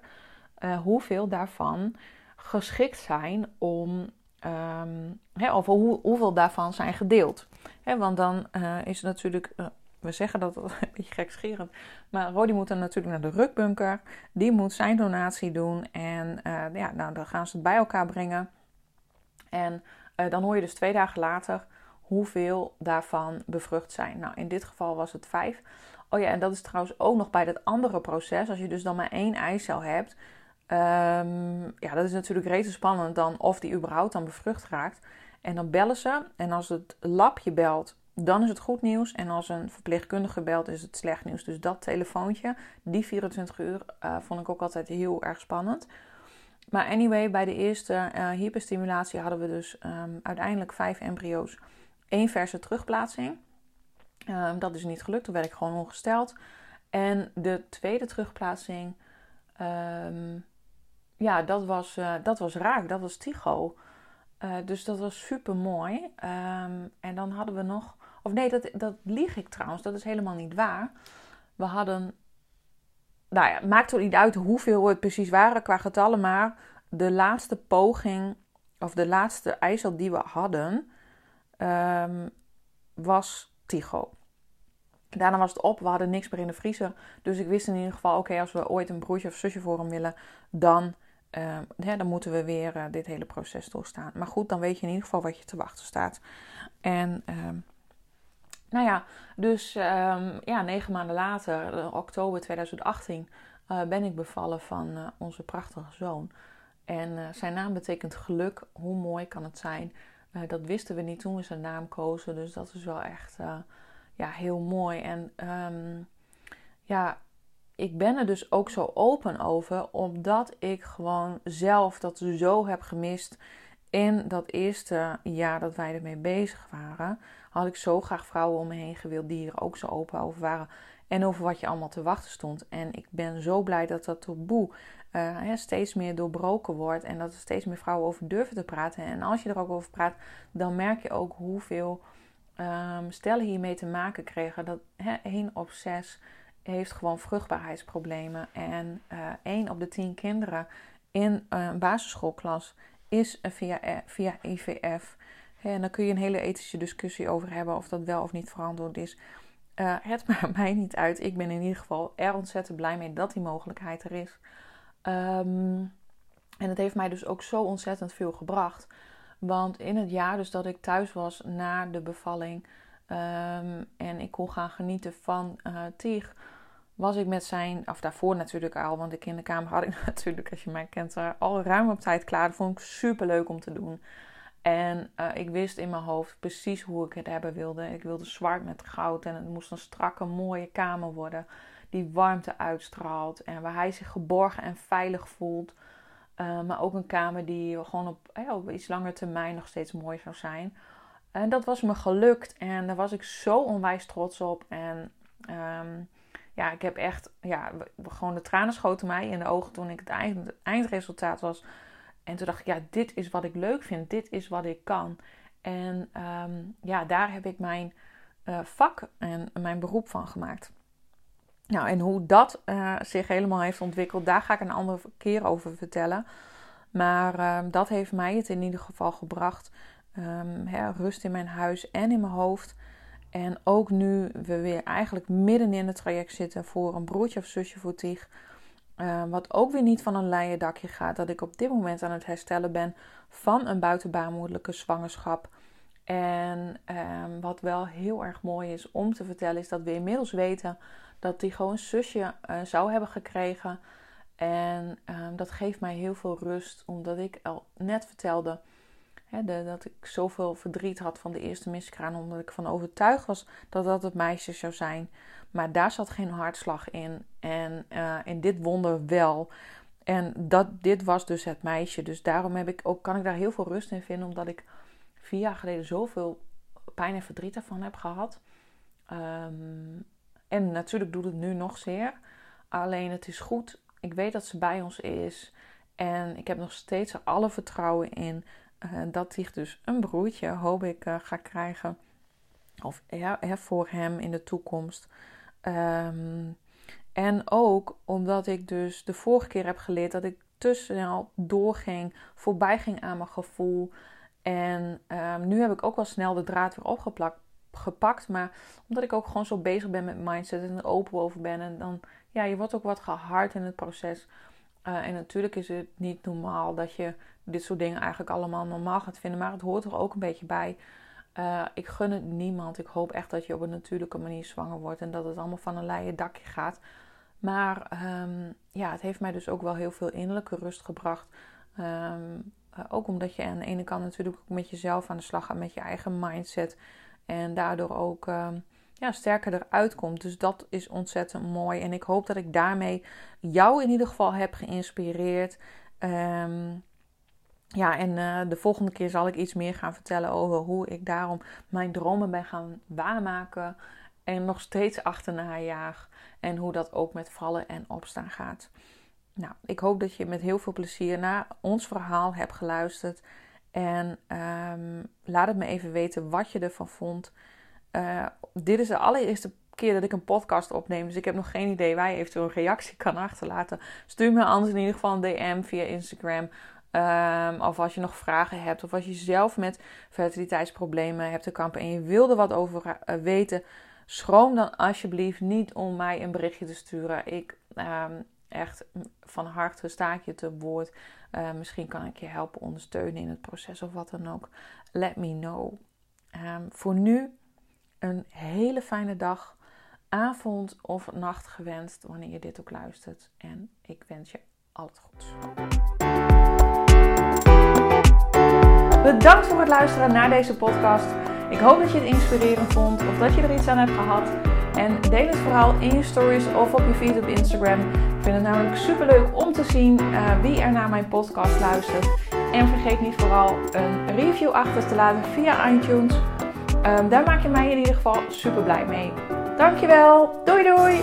hoeveel daarvan geschikt zijn om. Um, hè, of hoe, hoeveel daarvan zijn gedeeld. Hè, want dan is het natuurlijk we zeggen dat een beetje gekscherend. Maar Rodi moet dan natuurlijk naar de rukbunker. Die moet zijn donatie doen. En uh, ja, nou, dan gaan ze het bij elkaar brengen. En uh, dan hoor je dus twee dagen later hoeveel daarvan bevrucht zijn. Nou, in dit geval was het vijf. Oh ja, en dat is trouwens ook nog bij dat andere proces. Als je dus dan maar één eicel hebt. Um, ja, dat is natuurlijk rete spannend dan of die überhaupt dan bevrucht raakt. En dan bellen ze. En als het labje belt, dan is het goed nieuws. En als een verpleegkundige belt, is het slecht nieuws. Dus dat telefoontje, die 24 uur, uh, vond ik ook altijd heel erg spannend. Maar anyway, bij de eerste uh, hyperstimulatie hadden we dus um, uiteindelijk vijf embryo's. één verse terugplaatsing. Um, dat is niet gelukt, toen werd ik gewoon ongesteld. En de tweede terugplaatsing, um, ja, dat was, uh, dat was raak. Dat was Tycho. Dus dat was super mooi. En dan hadden we nog of nee, dat, dat lieg ik trouwens. Dat is helemaal niet waar. We hadden. Nou ja, maakt er niet uit hoeveel het precies waren qua getallen. Maar de laatste poging. Of de laatste ijsel die we hadden. Um, was Tigo. Daarna was het op. We hadden niks meer in de vriezer. Dus ik wist in ieder geval: oké, als we ooit een broertje of zusje voor hem willen. Dan. Uh, dan moeten we weer uh, dit hele proces doorstaan. Maar goed, dan weet je in ieder geval wat je te wachten staat. En uh, nou ja, dus um, ja, negen maanden later, eh, oktober 2018, uh, ben ik bevallen van uh, onze prachtige zoon. En zijn naam betekent geluk. Hoe mooi kan het zijn? dat wisten we niet toen we zijn naam kozen. Dus dat is wel echt ja, heel mooi. En um, ja, ik ben er dus ook zo open over, omdat ik gewoon zelf dat zo heb gemist in dat eerste jaar dat wij ermee bezig waren, had ik zo graag vrouwen om me heen gewild die er ook zo open over waren. En over wat je allemaal te wachten stond. En ik ben zo blij dat dat taboe uh, steeds meer doorbroken wordt. En dat er steeds meer vrouwen over durven te praten. En als je er ook over praat, dan merk je ook hoeveel um, stellen hiermee te maken kregen. Dat 1 op 6 heeft gewoon vruchtbaarheidsproblemen. En uh, eh, 1 op de 10 kinderen in een basisschoolklas is via, eh, via IVF. En dan kun je een hele ethische discussie over hebben of dat wel of niet verantwoord is. Uh, het maakt mij niet uit. Ik ben in ieder geval er ontzettend blij mee dat die mogelijkheid er is. Um, en het heeft mij dus ook zo ontzettend veel gebracht. Want in het jaar dus dat ik thuis was na de bevalling um, en ik kon gaan genieten van uh, was ik met zijn, of daarvoor natuurlijk al, want de kinderkamer had ik natuurlijk, als je mij kent, al ruim op tijd klaar. Dat vond ik super leuk om te doen. En uh, ik wist in mijn hoofd precies hoe ik het hebben wilde. Ik wilde zwart met goud en het moest een strakke, mooie kamer worden. Die warmte uitstraalt en waar hij zich geborgen en veilig voelt. Uh, maar ook een kamer die gewoon op, eh, iets langer termijn nog steeds mooi zou zijn. En dat was me gelukt en daar was ik zo onwijs trots op. En um, ja, ik heb echt, ja, gewoon de tranen schoten mij in de ogen toen ik het, eind, eindresultaat was en toen dacht ik, ja, dit is wat ik leuk vind. Dit is wat ik kan. En ehm, ja, daar heb ik mijn uh, vak en mijn beroep van gemaakt. Nou, en hoe dat uh, zich helemaal heeft ontwikkeld, daar ga ik een andere keer over vertellen. Maar uh, dat heeft mij het in ieder geval gebracht. Um, hè, rust in mijn huis en in mijn hoofd. En ook nu we weer eigenlijk midden in het traject zitten voor een broertje of zusje voor Tig uh, wat ook weer niet van een leien dakje gaat. Dat ik op dit moment aan het herstellen ben van een buitenbaarmoedelijke zwangerschap. En um, wat wel heel erg mooi is om te vertellen, is dat we inmiddels weten dat hij gewoon zusje uh, zou hebben gekregen. En um, dat geeft mij heel veel rust, omdat ik al net vertelde dat ik zoveel verdriet had van de eerste miskraan, omdat ik van overtuigd was dat dat het meisje zou zijn. Maar daar zat geen hartslag in. En uh, in dit wonder wel. En dat, dit was dus het meisje. Dus daarom heb ik ook, kan ik daar heel veel rust in vinden. Omdat ik vier jaar geleden zoveel pijn en verdriet ervan heb gehad. Um, en natuurlijk doet het nu nog zeer. Alleen het is goed. Ik weet dat ze bij ons is. En ik heb nog steeds alle vertrouwen in uh, dat hij dus een broertje, hoop ik, uh, ga krijgen. Of ja, voor hem in de toekomst. Um, en ook omdat ik dus de vorige keer heb geleerd dat ik te snel doorging, voorbij ging aan mijn gevoel. En um, nu heb ik ook wel snel de draad weer opgepakt. Maar omdat ik ook gewoon zo bezig ben met mindset en er open over ben. En dan, ja, je wordt ook wat gehard in het proces. Uh, en natuurlijk is het niet normaal dat je dit soort dingen eigenlijk allemaal normaal gaat vinden. Maar het hoort er ook een beetje bij. Uh, ik gun het niemand. Ik hoop echt dat je op een natuurlijke manier zwanger wordt en dat het allemaal van een leien dakje gaat. Maar um, ja, het heeft mij dus ook wel heel veel innerlijke rust gebracht. Um, uh, ook omdat je aan de ene kant natuurlijk ook met jezelf aan de slag gaat, met je eigen mindset. En daardoor ook um, ja, sterker eruit komt. Dus dat is ontzettend mooi. En ik hoop dat ik daarmee jou in ieder geval heb geïnspireerd. Um, ja, en uh, de volgende keer zal ik iets meer gaan vertellen over hoe ik daarom mijn dromen ben gaan waarmaken. En nog steeds achterna jaag. En hoe dat ook met vallen en opstaan gaat. Nou, ik hoop dat je met heel veel plezier naar ons verhaal hebt geluisterd. En um, laat het me even weten wat je ervan vond. Uh, dit is de allereerste keer dat ik een podcast opneem. Dus ik heb nog geen idee waar je eventueel een reactie kan achterlaten. Stuur me anders in ieder geval een DM via Instagram. Um, of als je nog vragen hebt. Of als je zelf met fertiliteitsproblemen hebt te kampen. En je wilde wat over uh, weten. Schroom dan alsjeblieft niet om mij een berichtje te sturen. Ik um, echt van harte sta ik je te woord. Uh, misschien kan ik je helpen ondersteunen in het proces of wat dan ook. Let me know. Um, voor nu een hele fijne dag, avond of nacht gewenst wanneer je dit ook luistert. En ik wens je al het goeds. Bedankt voor het luisteren naar deze podcast. Ik hoop dat je het inspirerend vond of dat je er iets aan hebt gehad. En deel het vooral in je stories of op je feed op Instagram. Ik vind het namelijk super leuk om te zien uh, wie er naar mijn podcast luistert. En vergeet niet vooral een review achter te laten via iTunes. Um, daar maak je mij in ieder geval super blij mee. Dankjewel. Doei doei.